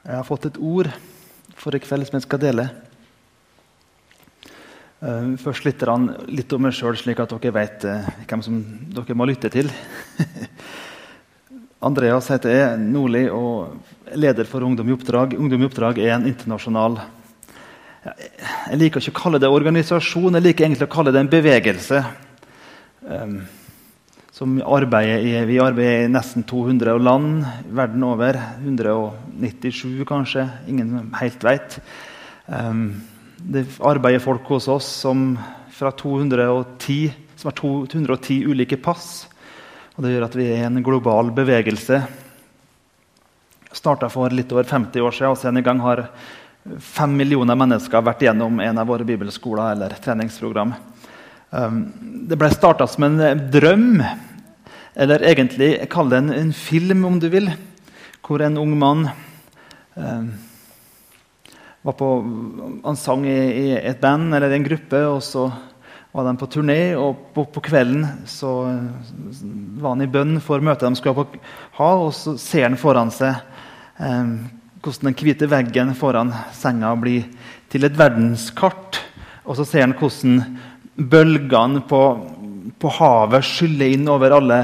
Jeg har fått et ord for i kveld som jeg skal dele. Uh, først litt, litt om meg sjøl, slik at dere vet uh, hvem som dere må lytte til. Andreas heter jeg, Nordli, og leder for Ungdom i oppdrag. Ungdom i oppdrag er en internasjonal Jeg liker ikke å kalle det organisasjon, jeg liker egentlig å kalle det en bevegelse. Som arbeider i, Vi arbeider i nesten 200 land verden over. 197, kanskje. Ingen helt vet. Um, det arbeider folk hos oss som fra 210, som har 210 ulike pass. Og Det gjør at vi er en global bevegelse. Starta for litt over 50 år siden, og siden i gang har fem millioner mennesker vært gjennom en av våre bibelskoler eller treningsprogram. Um, det ble starta som en drøm eller egentlig kall det en, en, film, om du vil, hvor en ung mann eh, var på, Han sang i, i, et band eller en gruppe, og så var de på turné. Og på, på kvelden så var han i bønn for møtet de skulle ha, og så ser han foran seg eh, hvordan den hvite veggen foran senga blir til et verdenskart. Og så ser han hvordan bølgene på på havet skyller inn over alle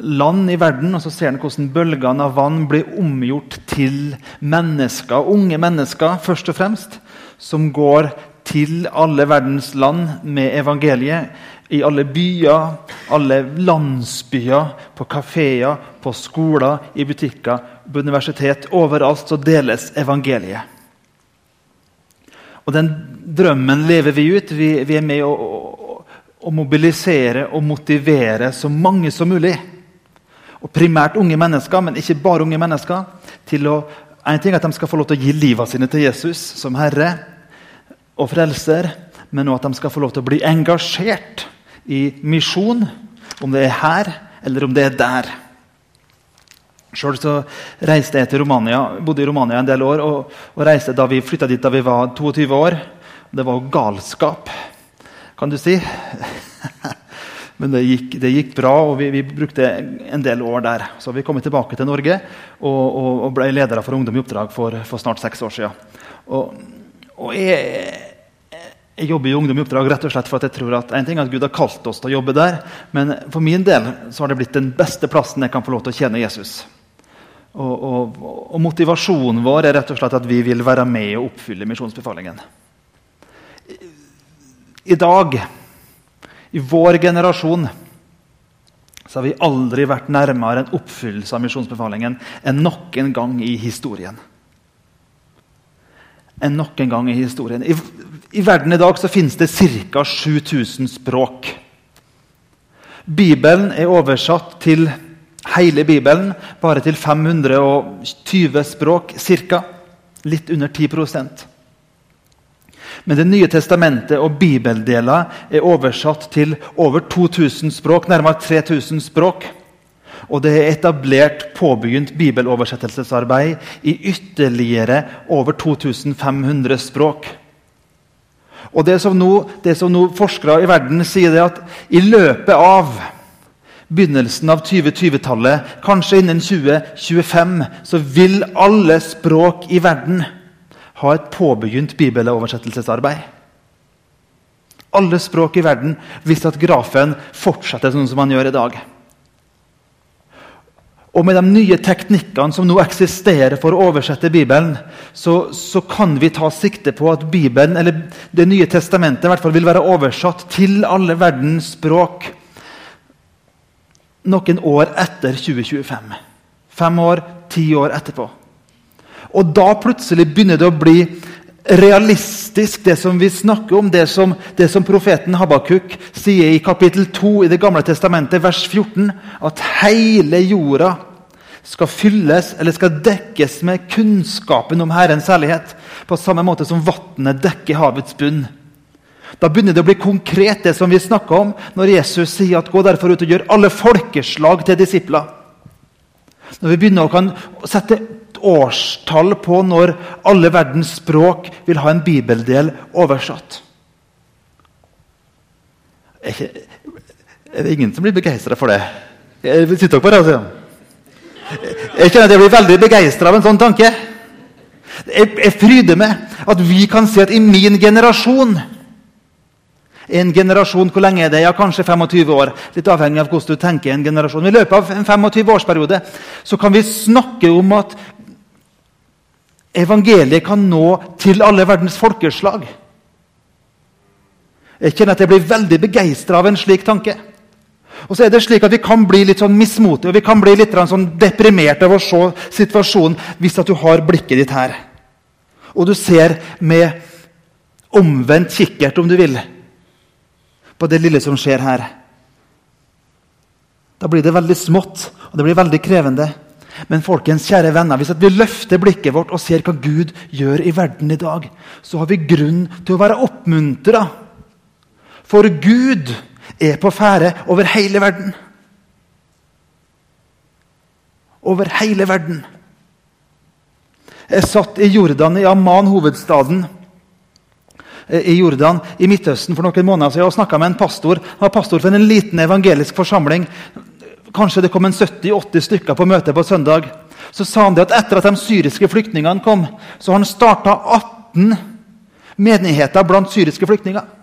land i verden. Og så ser han hvordan bølgene av vann blir omgjort til mennesker, unge mennesker først og fremst, som går til alle verdens land med evangeliet. I alle byer, alle landsbyer, på kafeer, på skoler, i butikker, på universitet. Overalt så deles evangeliet. Og Den drømmen lever vi ut. Vi, vi er med å, å mobilisere og motivere så mange som mulig. Og primært unge mennesker, men ikke bare unge mennesker. til å, en ting er at De skal få lov til å gi livet sine til Jesus som Herre og Frelser, men også at de skal få lov til å bli engasjert i misjon, om det er her eller om det er der. Sjøl reiste jeg til Romania, bodde i Romania en del år og, og reiste da vi flytta dit da vi var 22 år. Det var jo galskap kan du si. Men det gikk, det gikk bra, og vi, vi, brukte en del år der. Så vi kom tilbake til Norge og, og, og ble ledere for Ungdom i oppdrag for, for snart seks år siden. Og, og jeg, jeg, jobber i Ungdom i oppdrag rett og slett for at jeg tror at en ting er at Gud har kalt oss til å jobbe der, men for min del så har det blitt den beste plassen jeg kan få lov til å tjene Jesus. Og, og, motivasjonen vår er rett og slett at vi vil være med og oppfylle misjonsbefalingen i dag, i vår generasjon, så har vi aldri vært nærmere en oppfyllelse av misjonsbefalingen enn noen gang i historien. Enn noen gang i historien. I, i verden i dag så finnes det ca. 7000 språk. Bibelen er oversatt til hele Bibelen, bare til 520 språk ca. Litt under 10 men Det nye testamentet og bibeldeler er oversatt til over 2000 språk, nærmere 3000 språk. Og det er etablert påbegynt bibeloversettelsesarbeid i ytterligere over 2500 språk. Og det som, nå, det som nå forskere i verden sier, er at i løpet av begynnelsen av 2020-tallet, kanskje innen 2025, så vil alle språk i verden ha et påbegynt bibeloversettelsesarbeid. Alle språk i verden visste at grafen fortsetter sånn som man gjør i dag. Og med de nye teknikkene som nå eksisterer for å oversette Bibelen, så, så, kan vi ta sikte på at Bibelen, eller Det nye testamentet i hvert fall vil være oversatt til alle verdens språk noen år etter 2025. Fem år, ti år etterpå. Og da plutselig begynner det å bli realistisk, det som vi snakker om, det som, det som profeten Habakuk sier i kapittel 2 i Det gamle testamentet, vers 14, at hele jorda skal fylles eller skal dekkes med kunnskapen om Herrens herlighet, på samme måte som vannet dekker havets bunn. Da begynner det å bli konkret, det som vi snakker om når Jesus sier at 'gå derfor ut og gjør alle folkeslag til disipler'. Når vi begynner å kan sette årstall på når alle verdens språk vil ha en bibeldel oversatt. Er, det ingen som blir begeistra for det? Sitter dere på det? Altså? Jeg kjenner at jeg blir veldig begeistra av en sånn tanke. Jeg, jeg fryder meg at vi kan se at i min generasjon en generasjon, hvor lenge er det? Ja, Kanskje 25 år. Litt avhengig av hvordan du tenker en generasjon. I løpet av en 25-årsperiode så kan vi snakke om at evangeliet kan nå til alle verdens folkeslag. Jeg kjenner at jeg blir veldig begeistra av en slik tanke. Og så er det slik at Vi kan bli litt sånn mismotige og vi kan bli litt sånn deprimerte av å se situasjonen hvis at du har blikket ditt her. Og du ser med omvendt kikkert, om du vil, på det lille som skjer her. Da blir det veldig smått, og det blir veldig krevende. Men folkens, kjære venner, hvis vi løfter blikket vårt og ser hva Gud gjør i verden i dag, så har vi grunn til å være oppmuntra. For Gud er på ferde over hele verden. Over hele verden. Jeg satt i Jordan, i Amman, hovedstaden i Jordan i Midtøsten for noen måneder siden og snakka med en pastor. Han var pastor for en liten evangelisk forsamling. Kanskje det kom en 70-80 stykker på møte på søndag. Så sa han det at etter at de syriske flyktningene kom, så har han starta 18 menigheter blant syriske flyktninger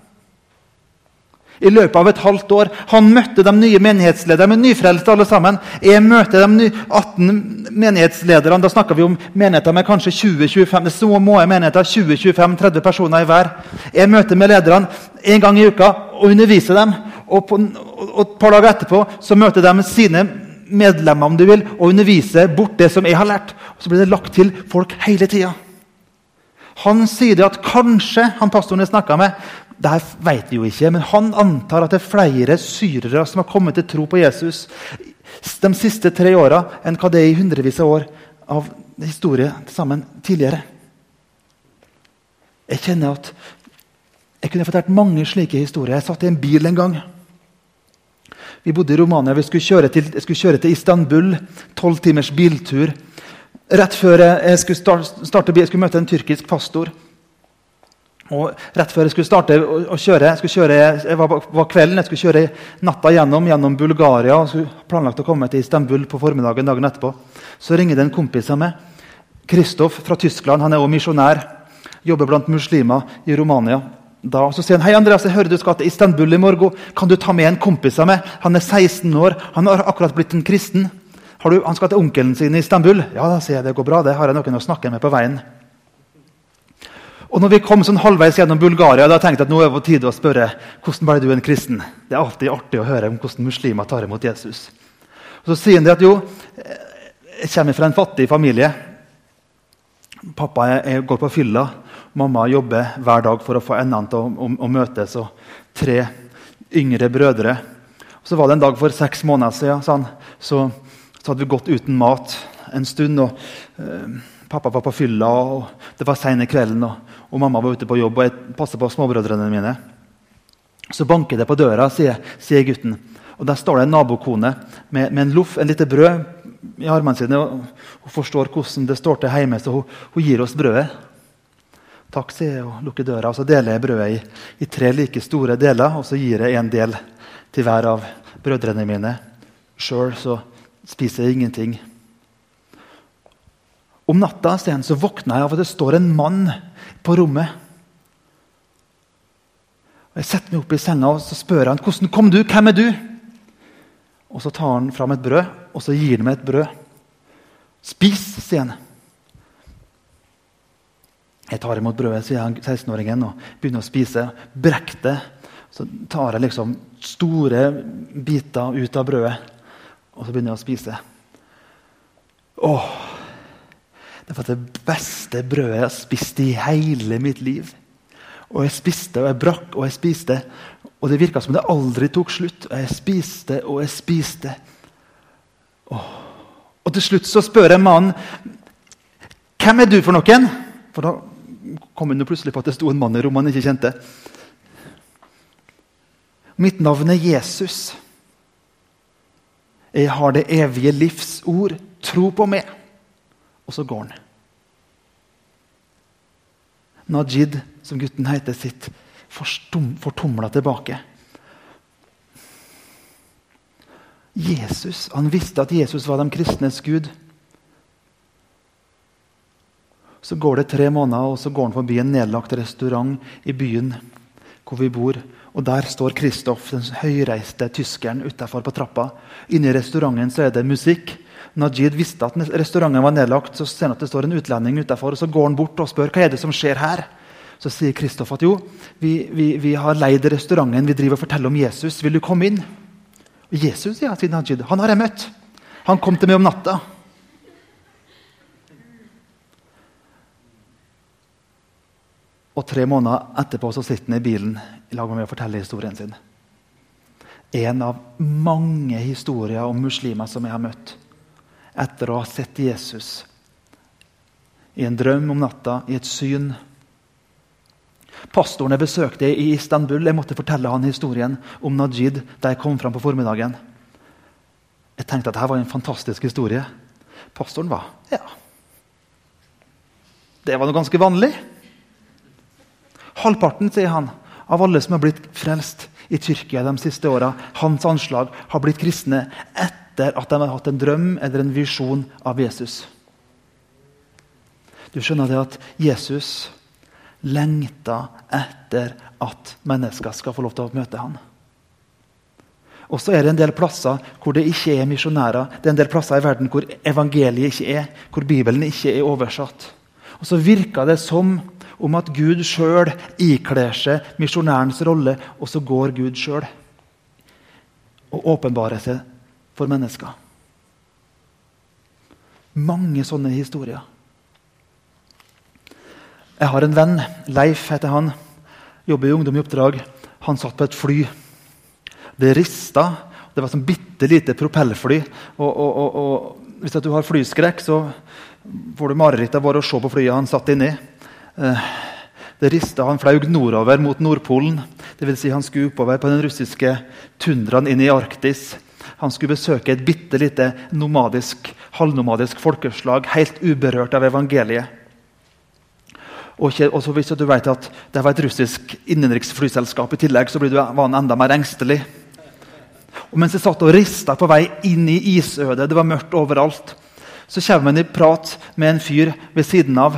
i løpet av et halvt år. Han møtte de nye menighetslederne, nyfrelste alle sammen. Jeg møter de 18 menighetslederne. Da snakker vi om menigheter med kanskje 20-25 små menigheter, 20-25-30 personer i hver. Jeg møter med lederne en gang i uka og underviser dem. Og, på, og et par dager etterpå så møter de sine medlemmer om du vil, og underviser bort det som jeg har lært. Og Så blir det lagt til folk hele tida. Han sier det at kanskje han pastoren jeg snakka med, det vet vi jo ikke, men han antar at det er flere syrere som har kommet til tro på Jesus de siste tre åra enn hva det er i hundrevis av år av historie sammen tidligere. Jeg kjenner at jeg kunne fortalt mange slike historier. Jeg satt i en bil en gang. Vi bodde i Romania. Vi skulle kjøre til, skulle kjøre til Istanbul. Tolv timers biltur. Rett før jeg skulle, starte, starte, jeg skulle møte en tyrkisk pastor. Og Rett før jeg skulle starte å kjøre, jeg, kjøre, jeg var, var, kvelden, jeg skulle kjøre natta gjennom, gjennom Bulgaria og skulle planlagt å komme til Istanbul på formiddagen dagen etterpå. Så ringer det en kompis av meg. Kristoff fra Tyskland. Han er også misjonær. Jobber blant muslimer i Romania. Da, så sier han hei Andreas, jeg hører du skal til Istanbul i morgen. Kan du ta med en kompis av meg? Han er 16 år. Han har akkurat blitt en kristen. Du, han skal til onkelen sin i Istanbul. Ja, da sier jeg det går bra. Det har jeg noen å snakke med på veien. Og når vi kom sånn halvveis gjennom Bulgaria, da tenkte jeg at nå er det på tide å spørre hvordan ble du en kristen. Det er alltid artig å høre om hvordan muslimer tar imot Jesus. Og Så sier han at jo, jeg kommer fra en fattig familie. Pappa går på fylla. Mamma jobber hver dag for å få endene til å, å, å møtes. Og tre yngre brødre. Og så var det en dag for seks måneder siden sånn, så, så, hadde vi gått uten mat en stund. og øh, Pappa var på fylla, og det var seine kvelden, og, og, mamma var ute på jobb. og Jeg passer på småbrødrene mine. Så banker det på døra, sier, sier gutten. Og Der står det en nabokone med, med en loff, en lite brød, i armene sine. og Hun forstår hvordan det står til hjemme, så hun, hun gir oss brødet. Takk, sier jeg og lukker døra. og Så deler jeg brødet i, i tre like store deler, og så gir jeg en del til hver av brødrene mine. Sjøl spiser jeg ingenting. Om natta så våkner jeg av at det står en mann på rommet. Og Jeg setter meg opp i senga og så spør han, 'Hvordan kom du? Hvem er du?' Og Så tar han fram et brød og så gir han meg et brød. 'Spis', sier han. Jeg tar imot brødet, sier han 16-åringen, og begynner å spise. Brekk det. Så tar jeg liksom store biter ut av brødet, og så begynner jeg å spise. Åh, det var det beste brødet jeg har spist i hele mitt liv. Og jeg spiste og jeg brakk og jeg spiste. Og det virka som det aldri tok slutt. Og jeg spiste og jeg spiste. Åh. Og til slutt så spør jeg mannen hvem er du for noen. For da kom hun plutselig på at det sto en mann i rommet han ikke kjente. Mitt navn er Jesus. Jeg har det evige livs ord. Tro på meg og så går han. Najid, som gutten heter, sitt fortumla tilbake. Jesus, Han visste at Jesus var de kristnes gud. Så går det tre måneder, og så går han forbi en nedlagt restaurant i byen hvor vi bor. Og Der står Kristoff, den høyreiste tyskeren, utafor på trappa. Inne i restauranten så er det musikk. Najid visste at restauranten var nedlagt. Så ser han at det står en utlending utenfor, og så går han bort og spør hva er det som skjer her. Så sier Kristoff at jo, vi, vi, vi har leid restauranten, vi driver og forteller om Jesus. Vil du komme inn? Jesus, ja, sier Najid. Han har jeg møtt. Han kom til meg om natta. Og tre måneder etterpå så sitter han i bilen i lag med meg og forteller historien sin. En av mange historier om muslimer som jeg har møtt etter å ha sett Jesus i en drøm om natta, i et syn. Pastoren jeg besøkte i Istanbul, jeg måtte fortelle han historien om Najid da jeg kom fram på formiddagen. Jeg tenkte at dette var en fantastisk historie. Pastoren var ja. Det var noe ganske vanlig. Halvparten, sier han, av alle som har blitt frelst i Tyrkia de siste åra, hans anslag, har blitt kristne etter at de har hatt en drøm eller en visjon av Jesus. Du skjønner det at Jesus lengter etter at mennesker skal få lov til å møte ham. Og så er det en del plasser hvor det ikke er misjonærer. Det er en del plasser i verden hvor evangeliet ikke er, hvor Bibelen ikke er oversatt. Og så virker det som om at Gud sjøl ikler seg misjonærens rolle, og så går Gud sjøl og åpenbarer seg for mennesker. Mange sånne historier. Jeg har en venn, Leif heter han. Jobber i Ungdom i oppdrag. Han satt på et fly. Det rista. Det var sånn bitte lite propellfly. Og, og, og, hvis du har flyskrekk, så får du mareritt av å se på flyet han satt inni. Eh, det rista Han flaug nordover mot Nordpolen. Vil si han skulle oppover på den russiske tundraen inn i Arktis. Han skulle besøke et bitte lite nomadisk, halvnomadisk folkeslag helt uberørt av evangeliet. Og så Hvis du vet at det var et russisk innenriksflyselskap i tillegg, så var han enda mer engstelig. Og Mens jeg satt og rista på vei inn i isødet, det var mørkt overalt, så kommer han i prat med en fyr ved siden av.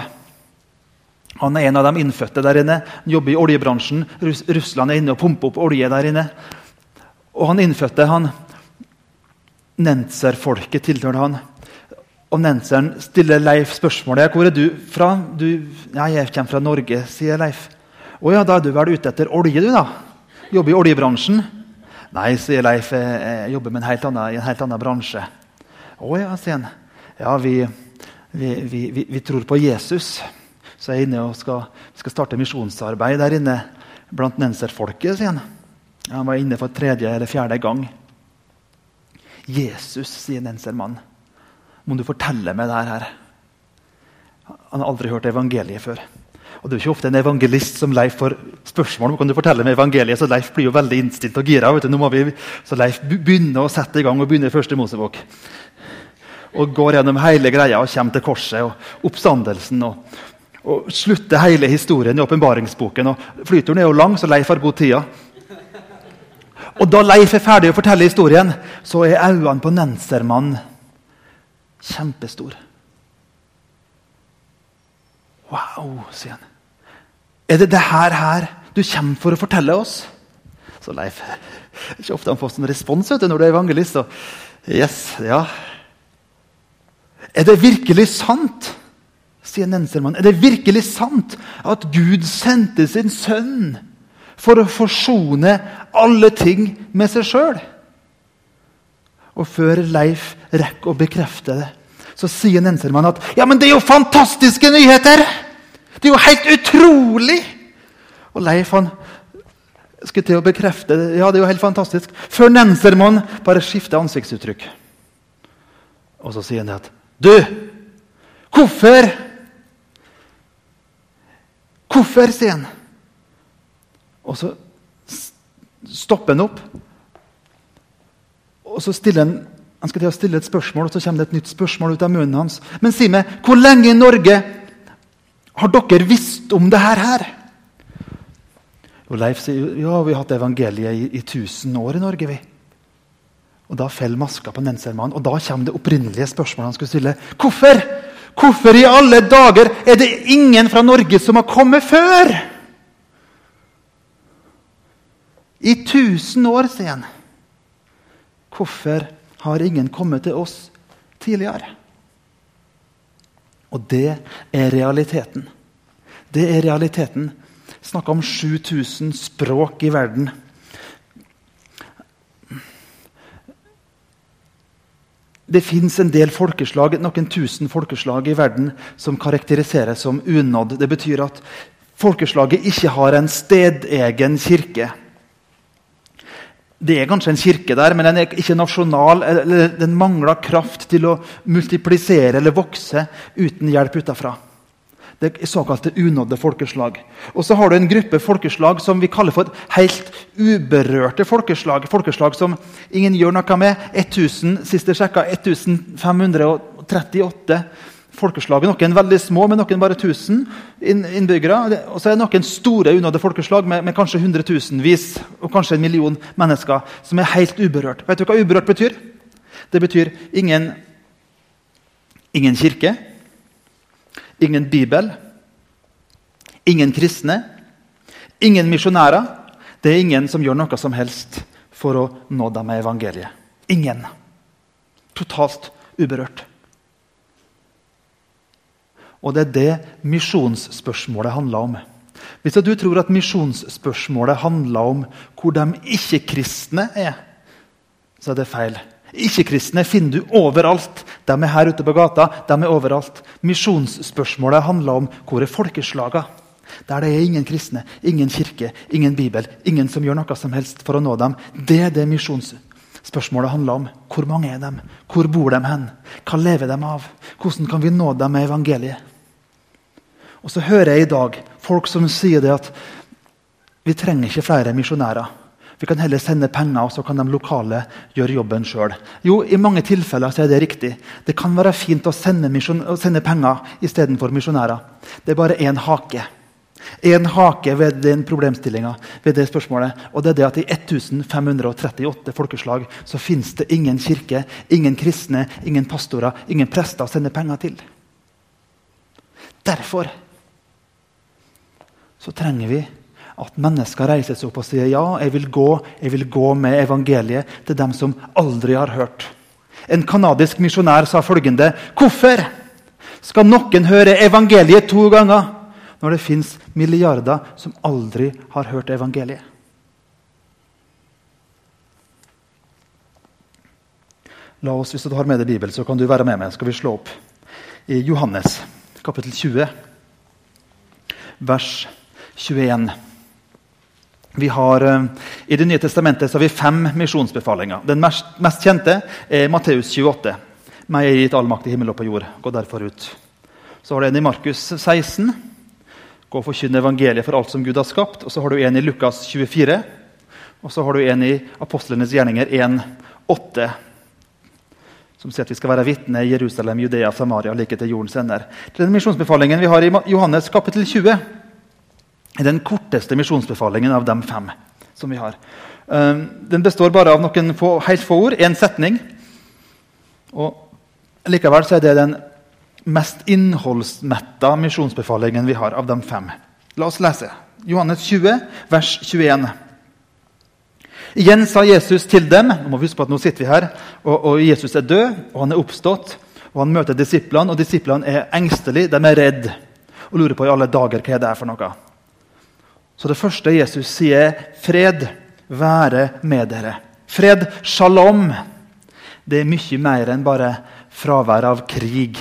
Han er en av de innfødte der inne. Han jobber i oljebransjen. Russland er inne og pumper opp olje der inne. Og han innfødte, han Nenser-folket tilhører han. Og Nenseren stiller Leif spørsmålet hvor er du fra. Du, ja, 'Jeg kommer fra Norge', sier Leif. 'Å ja, da er du vel ute etter olje, du, da?' 'Jobber i oljebransjen?' 'Nei', sier Leif. 'Jeg jobber en annen, i en helt annen bransje'. 'Å ja', sier han. 'Ja, vi, vi, vi, vi tror på Jesus' så jeg er inne og skal, skal starte misjonsarbeid der inne blant nenserfolket. sier Han Han var inne for tredje eller fjerde gang. Jesus, sier nensermannen. Må du fortelle meg det her? Han har aldri hørt evangeliet før. Og Det er jo ikke ofte en evangelist som Leif får spørsmål om kan du fortelle meg evangeliet, så Leif blir jo veldig innstilt og gira. Nå må vi, så Leif begynner å sette i gang og begynner i første Mosebok. Og går gjennom hele greia og kommer til korset og oppstandelsen. og og slutter hele historien i åpenbaringsboken. Flyturen er jo lang, så Leif har god tid. Og da Leif er ferdig å fortelle historien, så er øynene på Nensermann kjempestore. Wow, sier han. Er det det her, her du kommer for å fortelle oss? Så Leif ikke ofte han får sånn respons vet du, når du er evangelist. Så, yes, ja. Er det virkelig sant? sier Nensermann. Er det virkelig sant at Gud sendte sin sønn for å forsone alle ting med seg sjøl? Og før Leif rekker å bekrefte det, så sier Nensermann at ja, men det er jo fantastiske nyheter! Det er jo helt utrolig! Og Leif han skulle til å bekrefte det. Ja, det er jo helt fantastisk. Før Nensermann bare skifter ansiktsuttrykk. Og så sier han det at Du! Hvorfor Hvorfor, sier han. Og så stopper han opp. Og så stiller han han skal til å stille et spørsmål, og så kommer det et nytt spørsmål ut av munnen hans. Men si meg, hvor lenge i Norge har dere visst om det her? Og Leif sier ja, vi har hatt evangeliet i, i 1000 år i Norge. vi. Og Da faller maska på Nensermannen, og da kommer det opprinnelige spørsmålet han skulle stille. Hvorfor Hvorfor i alle dager er det ingen fra Norge som har kommet før? I tusen år, sier han. Hvorfor har ingen kommet til oss tidligere? Og det er realiteten. Det er realiteten. Snakka om 7000 språk i verden. Det fins en del folkeslag, noen tusen folkeslag i verden som karakteriseres som unådd. Det betyr at folkeslaget ikke har en stedegen kirke. Det er kanskje en kirke der, men den er ikke nasjonal. eller Den mangler kraft til å multiplisere eller vokse uten hjelp utenfra. Det er såkalte unådde folkeslag. Og så har du en gruppe folkeslag som vi kaller for helt uberørte folkeslag. Folkeslag som ingen gjør noe med. 1000, siste sjekka 1538 folkeslag. Noen veldig små, med noen bare 1000 innbyggere. Og så er det noen store unådde folkeslag med, med kanskje hundretusenvis og kanskje en million mennesker som er helt uberørt. Vet du hva uberørt betyr? Det betyr ingen, ingen kirke Ingen bibel. Ingen kristne. Ingen misjonærer. Det er ingen som gjør noe som helst for å nå dem med evangeliet. Ingen. Totalt uberørt. Og det er det misjonsspørsmålet handler om. Hvis du tror at misjonsspørsmålet handler om hvor de ikke-kristne er, så er det feil. Ikke-kristne finner du overalt. De er her ute på gata. de er overalt. Misjonsspørsmålet handler om hvor er folkeslaga? Der det er ingen kristne, ingen kirke, ingen bibel, ingen som gjør noe som helst for å nå dem. Det er det misjonsspørsmålet handler om. Hvor mange er dem? Hvor bor de hen? Hva lever de av? Hvordan kan vi nå dem med evangeliet? Og så hører jeg i dag folk som sier det at vi trenger ikke flere misjonærer. Vi kan heller sende penger, og så kan de lokale gjøre jobben sjøl. Jo, i mange tilfeller så er det riktig. Det kan være fint å sende, mission, å sende penger istedenfor misjonærer. Det er bare én hake. En hake ved den problemstillinga, ved det spørsmålet. Og det er det at i 1538 folkeslag så fins det ingen kirke, ingen kristne, ingen pastorer, ingen prester å sende penger til. Derfor så trenger vi at mennesker reiser seg opp og sier ja, jeg vil gå, jeg vil gå med evangeliet til dem som aldri har hørt. En canadisk misjonær sa følgende.: Hvorfor skal noen høre evangeliet to ganger når det fins milliarder som aldri har hørt evangeliet? La oss, Hvis du har med deg Bibelen, så kan du være med meg. Skal vi slå opp i Johannes kapittel 20, vers 21. Vi har, eh, I Det nye testamentet har vi fem misjonsbefalinger. Den mest, mest kjente er Matteus 28. Meg er gitt all makt i himmel og på jord. Gå derfor ut. Så har du en i Markus 16. Gå og forkynne evangeliet for alt som Gud har skapt. Og så har du en i Lukas 24. Og så har du en i apostlenes gjerninger 1,8. Som sier at vi skal være vitne i Jerusalem, Judea, Samaria like til jordens ender. Den misjonsbefalingen vi har i Johannes kapittel 20 er den korteste misjonsbefalingen av de fem som vi har. Ehm, den består bare av noen få, helt få ord, én setning. Og Likevel er det den mest innholdsmetta misjonsbefalingen vi har av de fem. La oss lese. Johannes 20, vers 21. Igjen sa Jesus til dem Nå må vi huske på at nå sitter vi her, og, og Jesus er død, og han er oppstått. og Han møter disiplene, og disiplene er engstelige, de er redde og lurer på i alle dager hva det er for noe. Så det første Jesus sier, 'Fred være med dere'. Fred, shalom. Det er mye mer enn bare fravær av krig.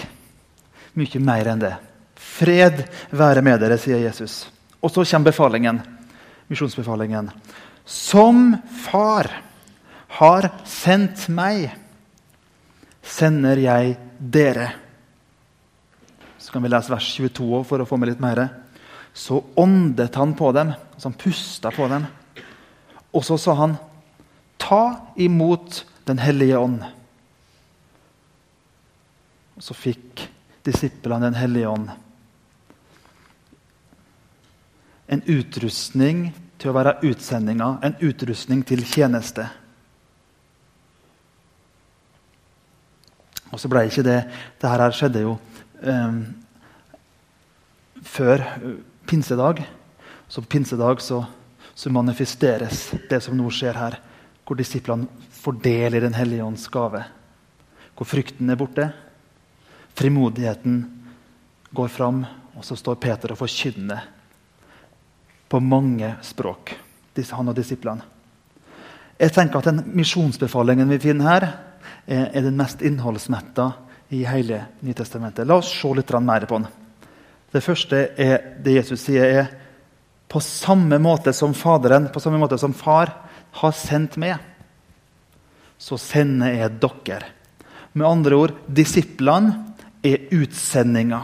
Mye mer enn det. Fred være med dere, sier Jesus. Og så kommer befalingen, misjonsbefalingen. Som far har sendt meg, sender jeg dere. Så kan vi lese vers 22 for å få med litt mer så åndet han på dem. Altså han pusta på dem. Og så sa han, 'Ta imot Den hellige ånd'. Og så fikk disiplene Den hellige ånd. En utrustning til å være utsendinga, en utrustning til tjeneste. Og så ble ikke det Det her skjedde jo um, før pinsedag. På pinsedag så, så, manifesteres det som nå skjer her, hvor disiplene fordeler Den hellige ånds gave. Hvor frykten er borte, frimodigheten går fram, og så står Peter og forkynner på mange språk, han og disiplene. Jeg tenker at Den misjonsbefalingen vi finner her, er, er den mest innholdsmetta i hele Nytestamentet. La oss se litt mer på den. Det første er det Jesus sier, er på samme måte som Faderen, på samme måte som Far har sendt meg, så sender jeg dere. Med andre ord disiplene er utsendinga.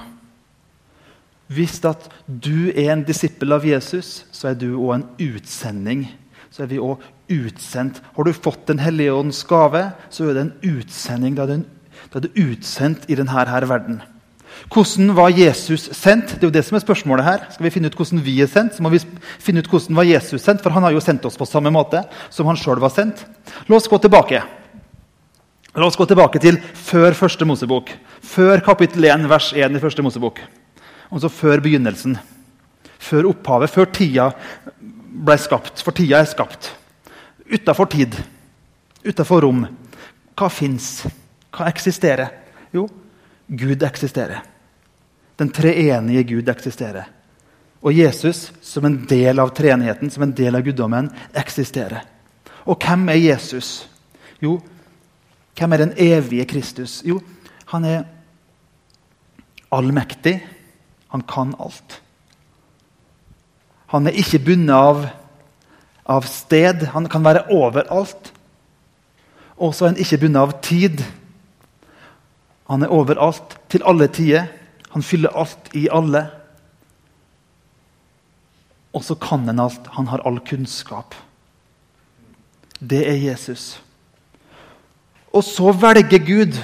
Hvis at du er en disippel av Jesus, så er du òg en utsending. Så er vi òg utsendt. Har du fått Den hellige ånds gave, så er det en utsending. Da er du utsendt i denne her verden. Hvordan var Jesus sendt? Det er jo det som er spørsmålet her. Skal vi finne ut hvordan vi er sendt, så må vi finne ut hvordan var Jesus sendt, for han har jo sendt oss på samme måte som han sjøl var sendt. La oss gå tilbake. La oss gå tilbake til før første Mosebok. Før kapittel 1, vers 1 i første Mosebok. Altså før begynnelsen. Før opphavet. Før tida ble skapt. For tida er skapt. Utafor tid. Utafor rom. Hva fins? Hva eksisterer? Jo, Gud eksisterer. Den treenige Gud eksisterer. Og Jesus, som en del av treenigheten, som en del av guddommen, eksisterer. Og hvem er Jesus? Jo, hvem er den evige Kristus? Jo, han er allmektig. Han kan alt. Han er ikke bundet av, av sted. Han kan være overalt. Og så er han ikke bundet av tid. Han er overalt, til alle tider. Han fyller alt i alle. Og så kan han alt. Han har all kunnskap. Det er Jesus. Og så velger Gud,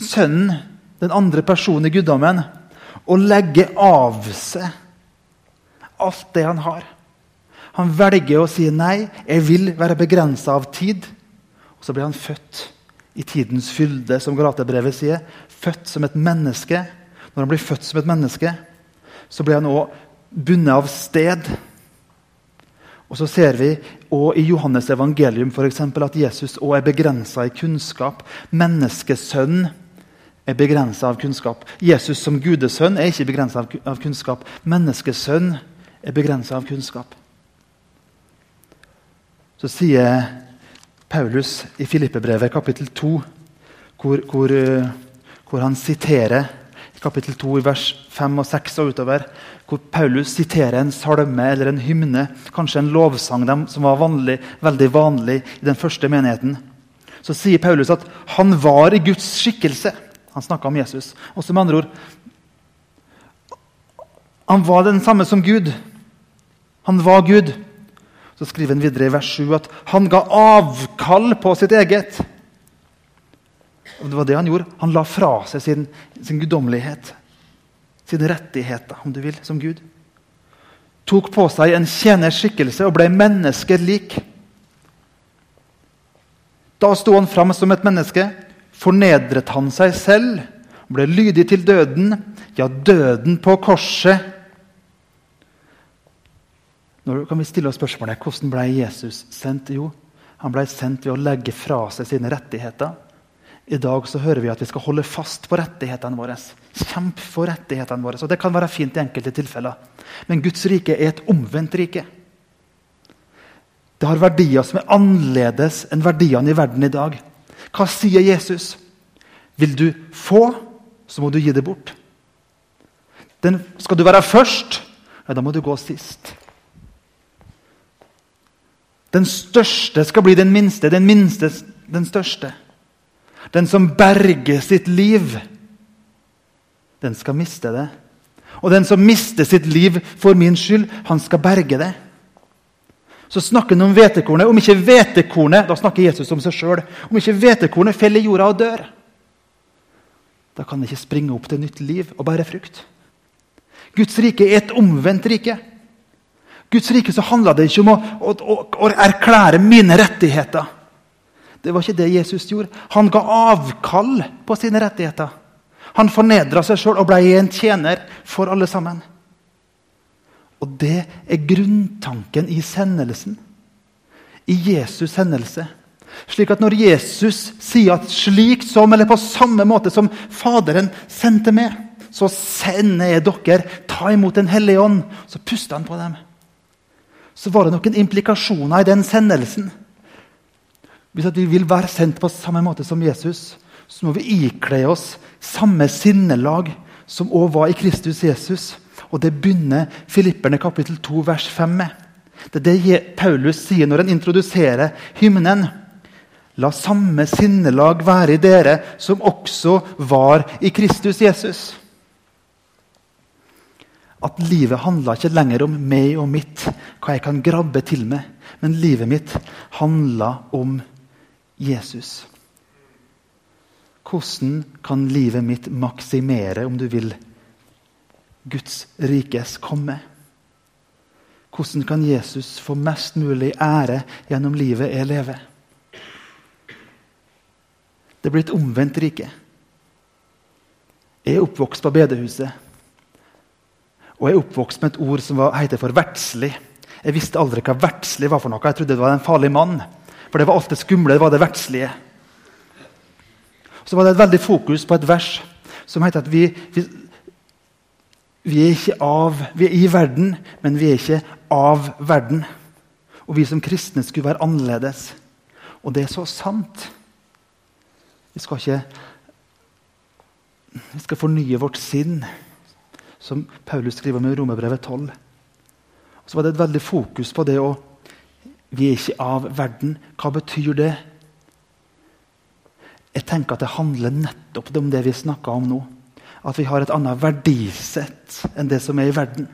Sønnen, den andre personen i guddommen, å legge av seg alt det han har. Han velger å si nei, jeg vil være begrensa av tid. Og så blir han født i tidens fylde, som Galaterbrevet sier. Født som et menneske. Når han blir født som et menneske, så blir han òg bundet av sted. Og så ser vi også i Johannes evangelium for eksempel, at Jesus også er begrensa i kunnskap. Menneskesønn er begrensa av kunnskap. Jesus som gudesønn er ikke begrensa av kunnskap. Menneskesønn er begrensa av kunnskap. Så sier Paulus i Filippebrevet kapittel 2, hvor, hvor, eh, hvor han siterer kapittel 2, vers 5 og 6 og utover, hvor Paulus siterer en salme eller en hymne, kanskje en lovsang som var vanlig, veldig vanlig i den første menigheten. Så sier Paulus at han var i Guds skikkelse. Han snakka om Jesus. Også med andre ord Han var den samme som Gud. Han var Gud. Så skriver han videre i vers 7 at han ga avkall på sitt eget. Og det var det han gjorde. Han la fra seg sin, sin guddommelighet. Sine rettigheter, om du vil, som Gud. Tok på seg en tjeners skikkelse og ble mennesker lik. Da sto han fram som et menneske. Fornedret han seg selv, ble lydig til døden, ja, døden på korset. Nå kan vi stille oss spørsmålet hvordan ble Jesus sendt? Jo, han ble sendt ved å legge fra seg sine rettigheter. I dag så hører vi at vi skal holde fast på rettighetene våre. Kjempe for rettighetene våre. Og Det kan være fint i enkelte tilfeller. Men Guds rike er et omvendt rike. Det har verdier som er annerledes enn verdiene i verden i dag. Hva sier Jesus? Vil du få, så må du gi det bort. Den, skal du være først, ja, da må du gå sist. Den største skal bli den minste, den minste den største. Den som berger sitt liv, den skal miste det. Og den som mister sitt liv for min skyld, han skal berge det. Så snakker han om hvetekornet. Om ikke hvetekornet da snakker Jesus om seg sjøl. Om ikke hvetekornet faller i jorda og dør, da kan det ikke springe opp til nytt liv og bære frukt. Guds rike er et omvendt rike. Guds rike så handla det ikke om å, å, å, erklære mine rettigheter. Det var ikke det Jesus gjorde. Han ga avkall på sine rettigheter. Han fornedra seg sjøl og ble en tjener for alle sammen. Og det er grunntanken i sendelsen. I Jesus' sendelse. Slik at når Jesus sier at slik som, eller på samme måte som Faderen sendte med, så sender jeg dere. Ta imot Den hellige ånd. Så puster han på dem. Så var det noen implikasjoner i den sendelsen. Hvis vi vil være sendt på samme måte som Jesus, så må vi ikle oss samme sinnelag som òg var i Kristus Jesus. Og Det begynner Filipperne kapittel 2 vers 5 med. Det er det Paulus sier når han introduserer hymnen. La samme sinnelag være i dere som også var i Kristus Jesus. At livet handler ikke lenger om meg og mitt, hva jeg kan grabbe til meg. Men livet mitt handler om Jesus. Hvordan kan livet mitt maksimere, om du vil, Guds rikes komme? Hvordan kan Jesus få mest mulig ære gjennom livet jeg lever? Det blir et omvendt rike. Jeg er oppvokst på bedehuset. Og jeg er oppvokst med et ord som heter for verdslig. Jeg visste aldri hva verdslig var for noe. Jeg trodde det var en farlig mann. For det var alt det skumle. det var det verdslige. Så var det et veldig fokus på et vers som heter at vi, vi, vi, er ikke av, vi er i verden, men vi er ikke av verden. Og vi som kristne skulle være annerledes. Og det er så sant. Vi skal ikke Vi skal fornye vårt sinn, som Paulus skriver om i Romerbrevet 12. Og så var det et veldig fokus på det å Vi er ikke av verden. Hva betyr det? Jeg tenker at det handler nettopp om det vi snakker om nå. At vi har et annet verdisett enn det som er i verden.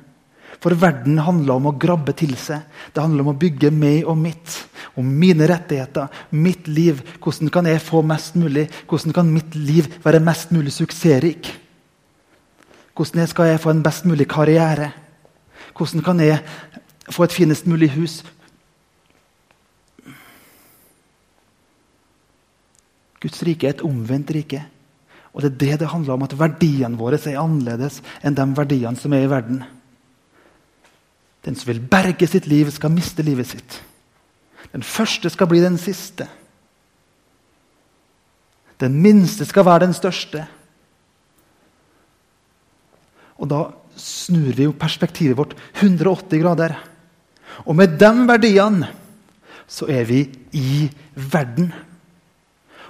For verden handler om å grabbe til seg. Det handler om å bygge meg og mitt. Om mine rettigheter, mitt liv. Hvordan kan jeg få mest mulig? Hvordan kan mitt liv være mest mulig suksessrik? Hvordan skal jeg få en best mulig karriere? Hvordan kan jeg få et finest mulig hus? Guds rike er et omvendt rike. Og Det er det det handler om, at verdiene våre er annerledes enn de verdiene som er i verden. Den som vil berge sitt liv, skal miste livet sitt. Den første skal bli den siste. Den minste skal være den største. Og Da snur vi jo perspektivet vårt 180 grader. Og med de verdiene så er vi i verden.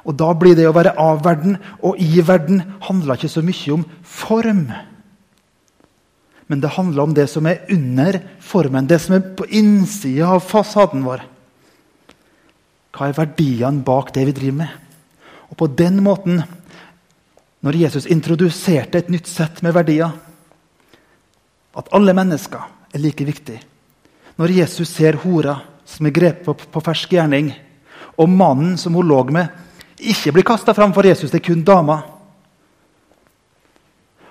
Og Da blir det å være av verden og i verden handler ikke så mye om form. Men det handler om det som er under formen, det som er på innsida av fasaden vår. Hva er verdiene bak det vi driver med? Og på den måten, når Jesus introduserte et nytt sett med verdier At alle mennesker er like viktige. Når Jesus ser hora som er grepet på, på fersk gjerning, og mannen som hun lå med, ikke blir kasta fram for Jesus. Det er kun dama.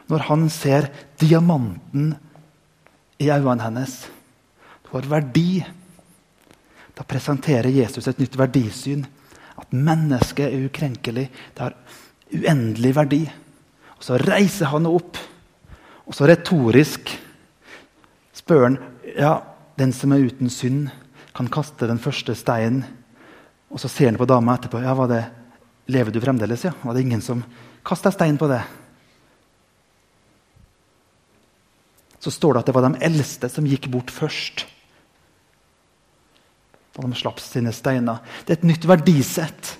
Når han ser diamanten i øynene hennes, det har verdi. Da presenterer Jesus et nytt verdisyn. At mennesket er ukrenkelig. Det har uendelig verdi. Og Så reiser han opp, og så retorisk spør han ja, den som er uten synd, kan kaste den første steinen. Og så ser han på dama etterpå. ja, var det Lever du fremdeles, ja? Var det ingen som kasta stein på det? Så står det at det var de eldste som gikk bort først. Og de slapp sine steiner. Det er et nytt verdisett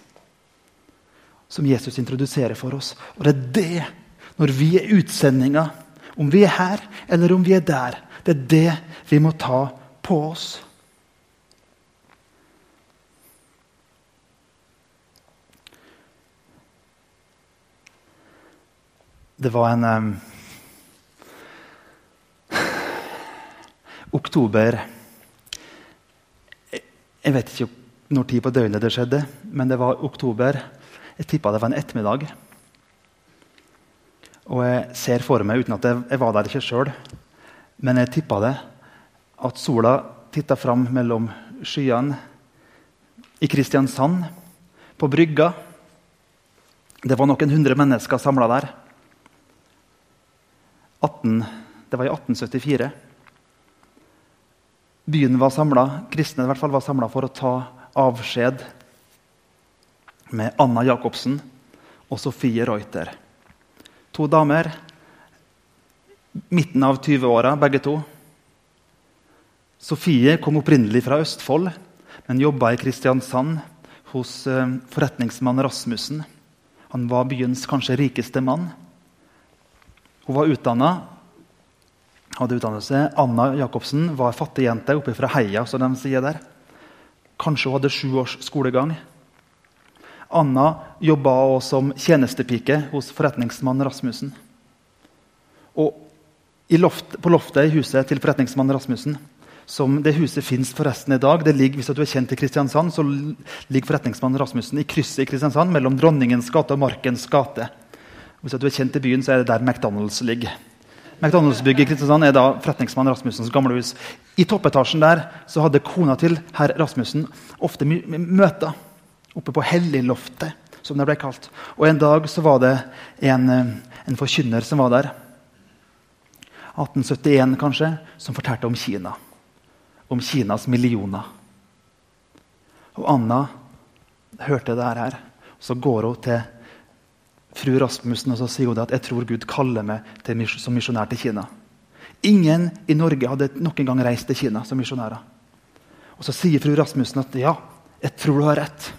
som Jesus introduserer for oss. Og det er det, når vi er utsendinger, om vi er her eller om vi er der, det er det vi må ta på oss. Det var en um, Oktober Jeg vet ikke når tid på døgnet det skjedde, men det var oktober. Jeg tippa det var en ettermiddag. Og jeg ser for meg, uten at jeg, jeg var der ikke sjøl, men jeg tippa det, at sola titta fram mellom skyene i Kristiansand, på brygga. Det var noen hundre mennesker samla der. 18, det var i 1874. Byen var samla, kristne i hvert fall var samla for å ta avskjed med Anna Jacobsen og Sofie Reuter. To damer, midten av 20-åra begge to. Sofie kom opprinnelig fra Østfold, men jobba i Kristiansand hos eh, forretningsmann Rasmussen. Han var byens kanskje rikeste mann. Hun var utdanna, hadde utdannelse. Anna Jacobsen var fattig jente oppe fra Heia, som de sier der. Kanskje hun hadde sju års skolegang. Anna jobba som tjenestepike hos forretningsmann Rasmussen. Og loft, på loftet i huset til forretningsmann Rasmussen som det huset fins forresten i dag. Det ligger, hvis du er kjent i Kristiansand, så ligger forretningsmann Rasmussen i krysset i Kristiansand mellom Dronningens gate og Markens gate. Hvis du er kjent i byen, så er det der McDonald's ligger. McDonald's-bygget i Kristiansand er da forretningsmann Rasmussens gamle hus. I toppetasjen der så hadde kona til herr Rasmussen ofte møter oppe på Helligloftet, som det ble kalt. Og En dag så var det en, eh, en forkynner som var der, 1871 kanskje, som fortalte om Kina om Kinas millioner. Og Anna hørte det her. Så går hun til fru Rasmussen og så sier hun at jeg tror Gud kaller meg til, som misjonær til Kina. Ingen i Norge hadde noen gang reist til Kina som misjonærer. Og Så sier fru Rasmussen at ja, jeg tror du har rett.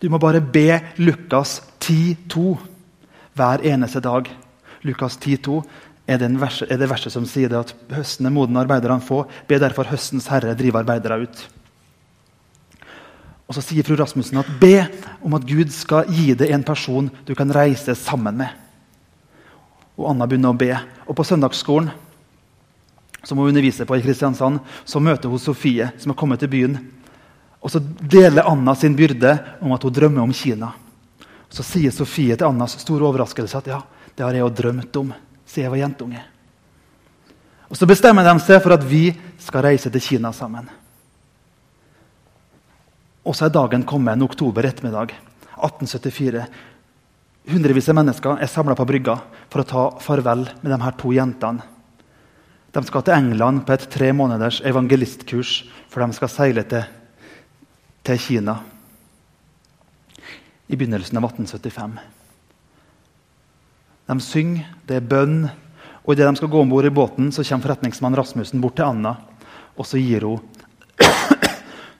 Du må bare be Lukas 10,2 hver eneste dag. Lukas 10,2 er, er det verset som sier det at høsten er moden arbeiderne få. Be derfor høstens herre drive arbeidere ut. Og Så sier fru Rasmussen at be om at Gud skal gi deg en person du kan reise sammen med. Og Anna begynner å be. Og På søndagsskolen som hun underviser på i Kristiansand, så møter hun Sofie, som har kommet til byen. Og Så deler Anna sin byrde om at hun drømmer om Kina. Så sier Sofie til Annas store overraskelse at ja, det har jeg jo drømt om siden jeg var jentunge. Og Så bestemmer de seg for at vi skal reise til Kina sammen. Og så er dagen kommet, en oktober ettermiddag 1874. Hundrevis av mennesker er samla på brygga for å ta farvel med de her to jentene. De skal til England på et tre måneders evangelistkurs før de skal seile til, til Kina i begynnelsen av 1875. De synger, det er bønn. Og Idet de skal gå om bord i båten, så kommer forretningsmann Rasmussen bort til Anna. Og så gir hun,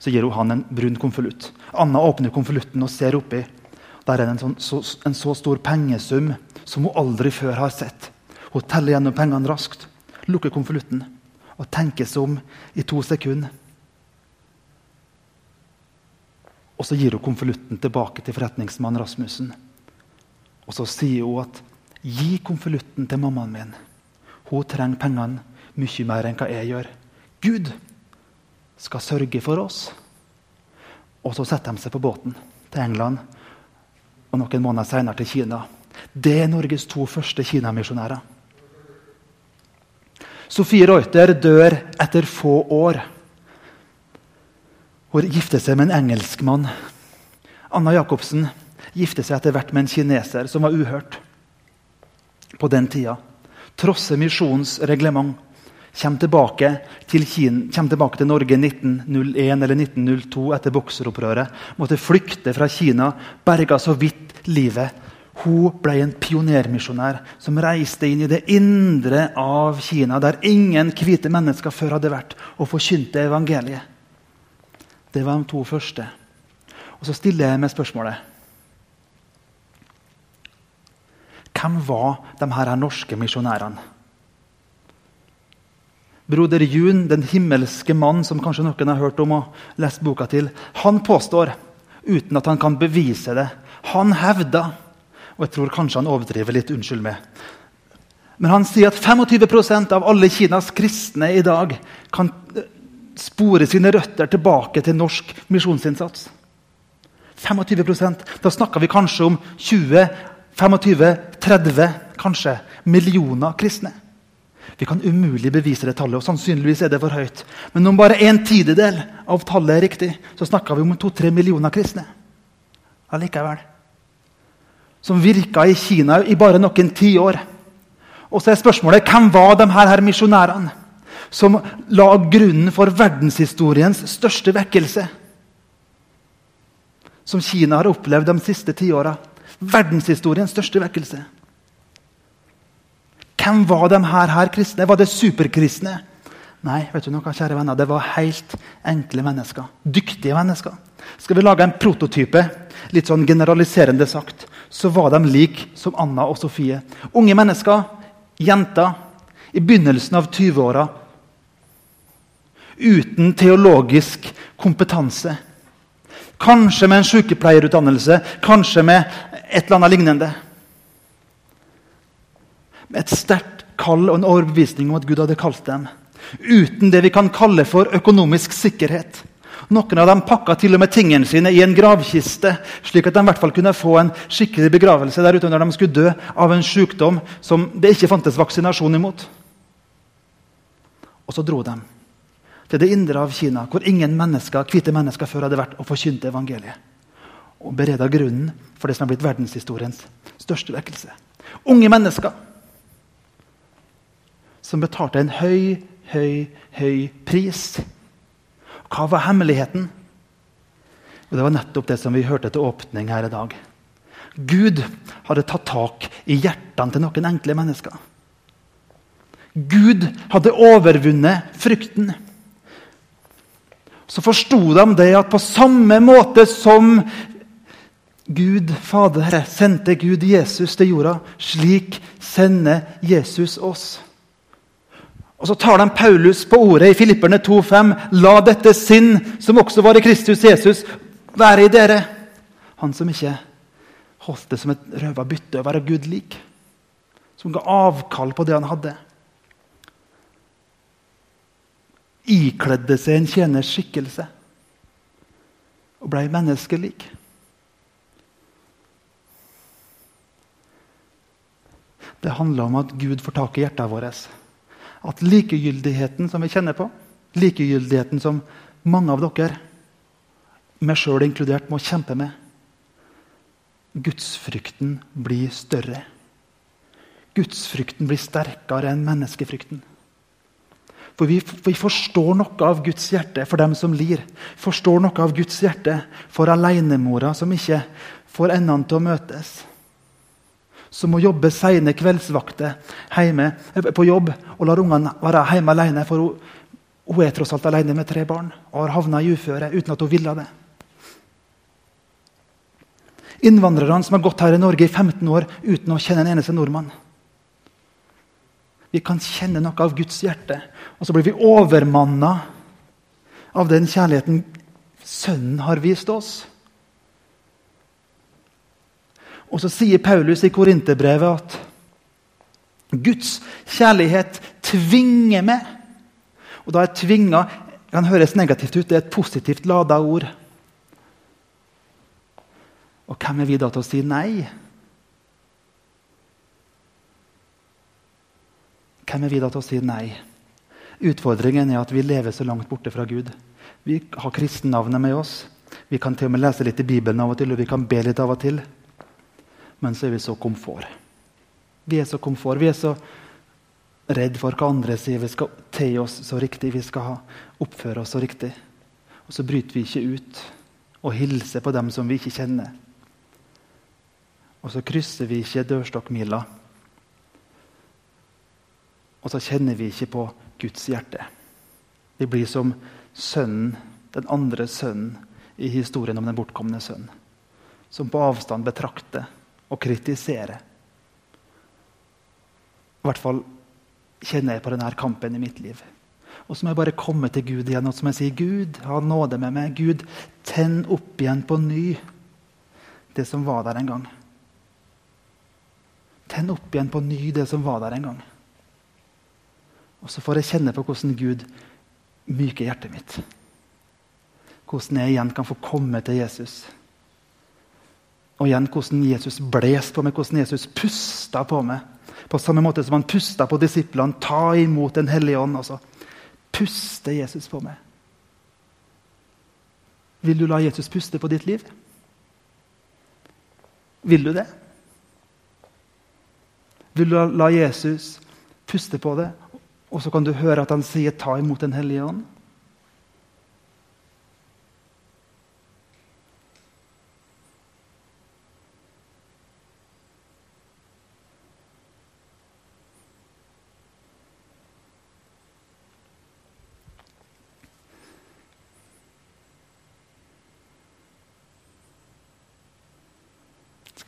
så gir hun han en brun konvolutt. Anna åpner konvolutten og ser oppi. Der er det en, sånn, så, en så stor pengesum som hun aldri før har sett. Hun teller gjennom pengene raskt, lukker konvolutten og tenker seg om i to sekunder. Og så gir hun konvolutten tilbake til forretningsmann Rasmussen. Og så sier hun at Gi konvolutten til mammaen min. Hun trenger pengene mye mer enn hva jeg gjør. Gud skal sørge for oss. Og så setter de seg på båten til England og noen måneder senere til Kina. Det er Norges to første kinamisjonærer. Sofie Reuter dør etter få år. Hun gifter seg med en engelskmann. Anna Jacobsen gifter seg etter hvert med en kineser som var uhørt på den tida. Trosser misjonens reglement. Kommer tilbake, til Kina, kommer tilbake til Norge 1901 eller 1902 etter bokseropprøret. Måtte flykte fra Kina, berga så vidt livet. Hun ble en pionermisjonær som reiste inn i det indre av Kina, der ingen hvite mennesker før hadde vært, og forkynte evangeliet. Det var de to første. Og Så stiller jeg meg spørsmålet Hvem var de her norske misjonærene? Broder Jun, den himmelske mann som kanskje noen har hørt om og lest boka til, han påstår, uten at han kan bevise det Han hevder, og jeg tror kanskje han overdriver litt, unnskyld meg, men han sier at 25% av alle Kinas kristne i dag kan eh, spore sine røtter tilbake til norsk misjonsinnsats. 25% Da snakker vi kanskje om 20 25-30 kanskje millioner kristne. Vi kan umulig bevise det tallet, og sannsynligvis er det for høyt. Men om bare en tidedel av tallet er riktig, så snakker vi om to-tre millioner kristne. Allikevel. Som virka i Kina i bare noen tiår. Og så er spørsmålet hvem var de her, her misjonærene som la grunnen for verdenshistoriens største vekkelse? Som Kina har opplevd de siste tiåra. Verdenshistoriens største vekkelse. Hvem var de her, her kristne? Var det superkristne? Nei, vet du noe, kjære venner, det var helt enkle mennesker. Dyktige mennesker. Skal vi lage en prototype, litt sånn generaliserende sagt, så var de like som Anna og Sofie. Unge mennesker, jenter, i begynnelsen av 20-åra. Uten teologisk kompetanse. Kanskje med en sykepleierutdannelse, kanskje med et eller annet lignende. Et sterkt kall og en overbevisning om at Gud hadde kalt dem. Uten det vi kan kalle for økonomisk sikkerhet. Noen av dem pakka til og med tingene sine i en gravkiste, slik at de i hvert fall kunne få en skikkelig begravelse der ute når de skulle dø av en sykdom som det ikke fantes vaksinasjon imot. Og så dro de til det indre av Kina, hvor ingen mennesker, hvite mennesker før hadde vært og forkynte evangeliet. Og bereda grunnen for det som har blitt verdenshistoriens største vekkelse. Unge mennesker som betalte en høy, høy, høy pris hva var hemmeligheten? Det var nettopp det som vi hørte til åpning her i dag. Gud hadde tatt tak i hjertene til noen enkle mennesker. Gud hadde overvunnet frykten. Så forsto de det at på samme måte som Gud Fader sendte Gud Jesus til jorda, slik sender Jesus oss. Og Så tar de Paulus på ordet i Filipperne 2,5.: La dette sinn, som også var i Kristus Jesus, være i dere. Han som ikke holdt det som et røva bytte å være Gud lik. Som ga avkall på det han hadde. Ikledde seg en tjeners skikkelse og ble menneskelik. Det handler om at Gud får tak i hjertet vårt at likegyldigheten som vi kjenner på, likegyldigheten som mange av dere, meg sjøl inkludert, må kjempe med Gudsfrykten blir større. Gudsfrykten blir sterkere enn menneskefrykten. For vi, vi, forstår noe av Guds hjerte for dem som lir. Forstår noe av Guds hjerte for alenemora som ikke får endene til å møtes som må jobbe sene kveldsvakter hjemme, eh, på jobb og lar ungene være hjemme alene. For hun, hun, er tross alt alene med tre barn og har havna i uføre uten at hun ville det. Innvandrerne som har gått her i Norge i 15 år uten å kjenne en eneste nordmann. Vi kan kjenne noe av Guds hjerte, og så blir vi overmanna av den kjærligheten Sønnen har vist oss. Og så sier Paulus i Korinterbrevet at Guds kjærlighet tvinger meg. Og da er 'tvinga' kan høres negativt ut. Det er et positivt lada ord. Og hvem er vi da til å si nei? Hvem er vi da til å si nei? Utfordringen er at vi lever så langt borte fra Gud. Vi har kristennavnet med oss. Vi kan til og med lese litt i Bibelen av og til, og vi kan be litt av og til. Men så er vi så komfort. Vi er så komfort. Vi er så redd for hva andre sier. Vi skal te oss så riktig, vi skal oppføre oss så riktig. Og så bryter vi ikke ut og hilser på dem som vi ikke kjenner. Og så krysser vi ikke dørstokkmila. Og så kjenner vi ikke på Guds hjerte. Vi blir som sønnen, den andre sønnen i historien om den bortkomne sønnen. Som på avstand betrakter og kritisere. I hvert fall kjenner jeg på denne kampen i mitt liv. Og så må jeg bare komme til Gud igjen og så må jeg si, Gud, ha nåde med meg. Gud, tenn opp igjen på ny det som var der en gang. Tenn opp igjen på ny det som var der en gang. Og så får jeg kjenne på hvordan Gud myker hjertet mitt. Hvordan jeg igjen kan få komme til Jesus. Og igjen hvordan Jesus bles på meg, hvordan Jesus pusta på meg. På samme måte som han pusta på disiplene. Ta imot Den hellige ånd. Og så puster Jesus på meg. Vil du la Jesus puste på ditt liv? Vil du det? Vil du la Jesus puste på det, og så kan du høre at han sier 'ta imot Den hellige ånd'?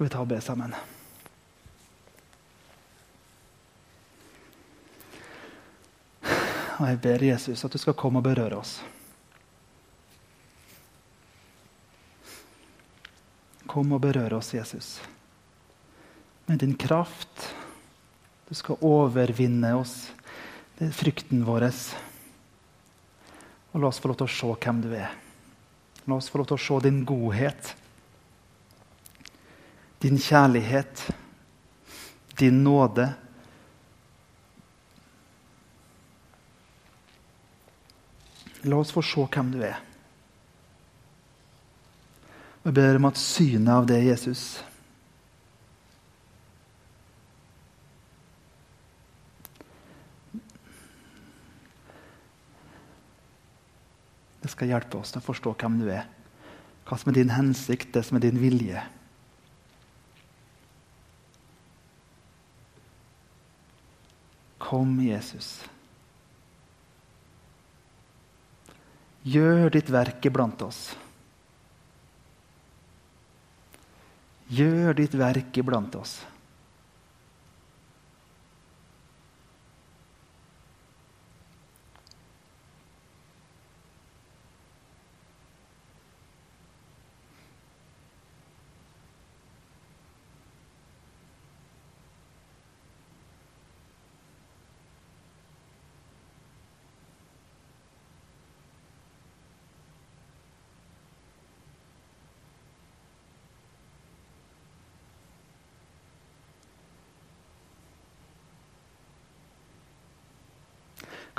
Vi ta og be sammen? Og jeg ber Jesus at du skal komme og berøre oss. Kom og berøre oss, Jesus. Med din kraft. Du skal overvinne oss. Det er frykten vår. Og la oss få lov til å se hvem du er. La oss få lov til å se din godhet, din kjærlighet, din nåde. La oss få se hvem du er. Og Jeg ber om at synet av det, Jesus Det skal hjelpe oss til å forstå hvem du er. Hva som er din hensikt, det som er din vilje. Kom, Jesus. Gjør ditt verk iblant oss. Gjør ditt verk iblant oss.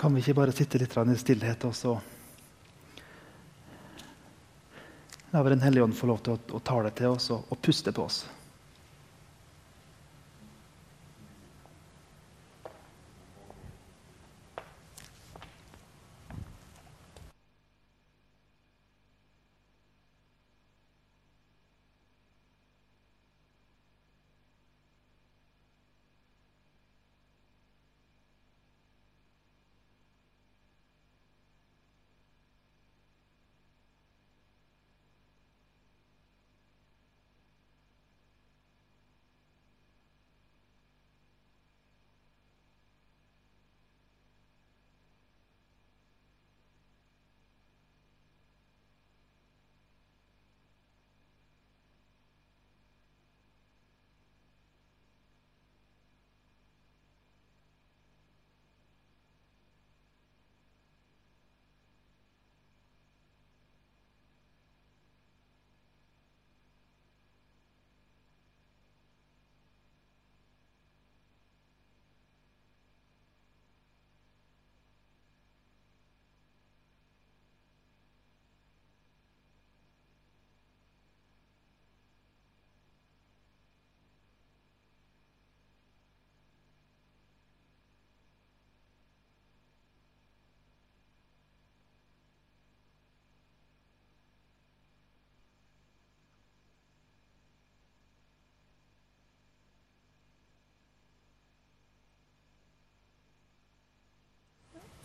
Kan vi ikke bare sitte litt i stillhet og så La Den hellige ånd få lov til å, å tale til oss og, og puste på oss.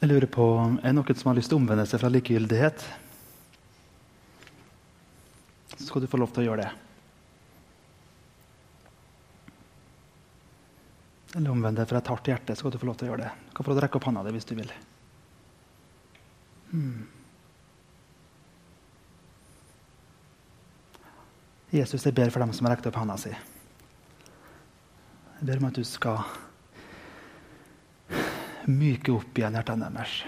Jeg lurer på, Er det noen som har lyst til å omvende seg fra likegyldighet? Så skal du få lov til å gjøre det. Eller omvend deg fra et hardt hjerte, så skal du få lov til å gjøre det. Du kan få rekke opp hånda di hvis du vil. Hmm. Jesus, jeg ber for dem som har rekt opp hånda si. Jeg ber om at du skal myke opp igjen hjertene deres.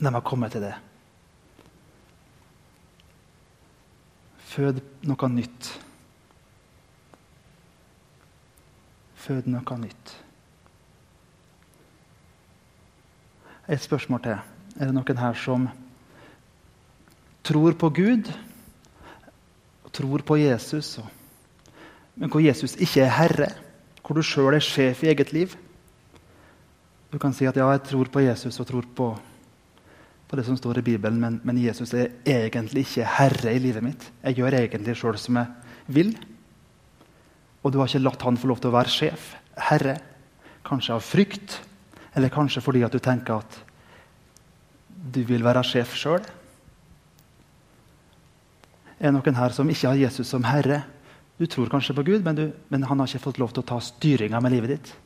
De har kommet til det. Fød noe nytt. Fød noe nytt. Et spørsmål til. Er det noen her som tror på Gud, tror på Jesus, men hvor Jesus ikke er herre, hvor du sjøl er sjef i eget liv. Du kan si at ja, jeg tror på Jesus og tror på, på det som står i Bibelen, men, men, Jesus er egentlig ikke herre i livet mitt. Jeg gjør egentlig sjøl som jeg vil. Og du har ikke latt han få lov til å være sjef, herre. Kanskje av frykt, eller kanskje fordi at du tenker at du vil være sjef sjøl. Er det noen her som ikke har Jesus som herre? Du tror kanskje på Gud, men, du, men han har ikke fått lov til å ta styringa med livet ditt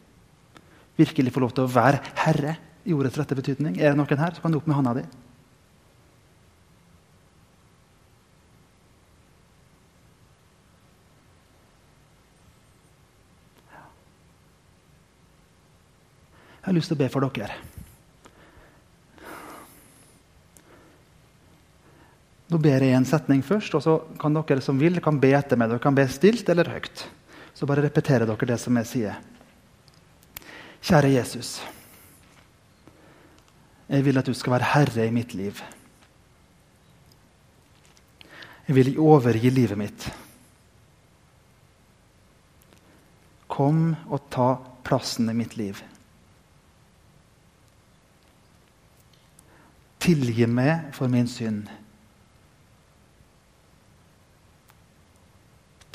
virkelig få lov til å være herre i ordets rette betydning? Er det noen her? Så kan du opp med hånda di. Jeg har lyst til å be for dere. Nå ber jeg en setning først, og så kan dere som vil, kan be etter meg. Dere kan be stilt eller høyt. Så bare repeterer dere det som jeg sier. Kjære Jesus. Jeg vil at du skal være herre i mitt liv. Jeg vil overgi livet mitt. Kom og ta plassen i mitt liv. Tilgi meg for min synd.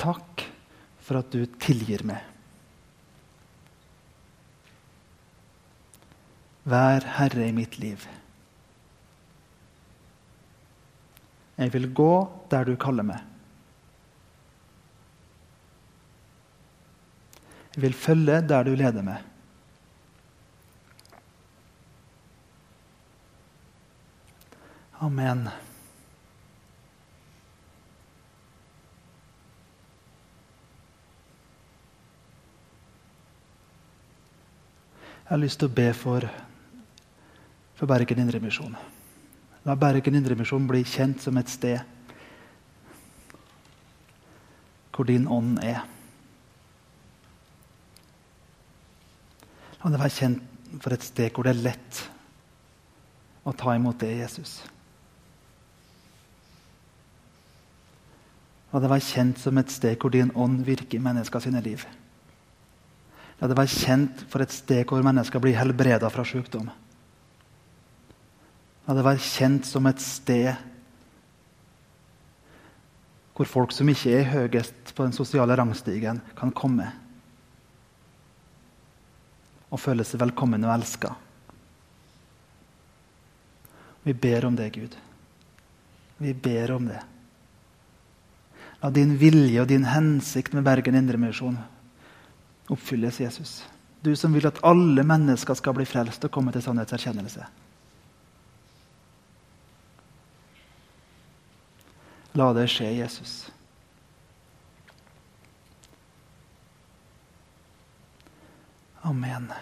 Takk for at du tilgir meg. Vær herre i mitt liv. Jeg vil gå der du kaller meg. Jeg vil følge der du leder meg. Amen. Jeg har lyst til å be for for Bergen Indremisjon. La Bergen Indremisjon bli kjent som et sted hvor din ånd er. La det være kjent for et sted hvor det er lett å ta imot det, Jesus. La det være kjent som et sted hvor din ånd virker i mennesker sine liv. La det være kjent for et sted hvor mennesker blir helbreda fra sykdom. La det være kjent som et sted hvor folk som ikke er høyest på den sosiale rangstigen, kan komme og føle seg velkommen og elska. Vi ber om det, Gud. Vi ber om det. La din vilje og din hensikt med Bergen Indremisjon oppfylles, Jesus. Du som vil at alle mennesker skal bli frelst og komme til sannhetserkjennelse. La det skje, Jesus. Amen.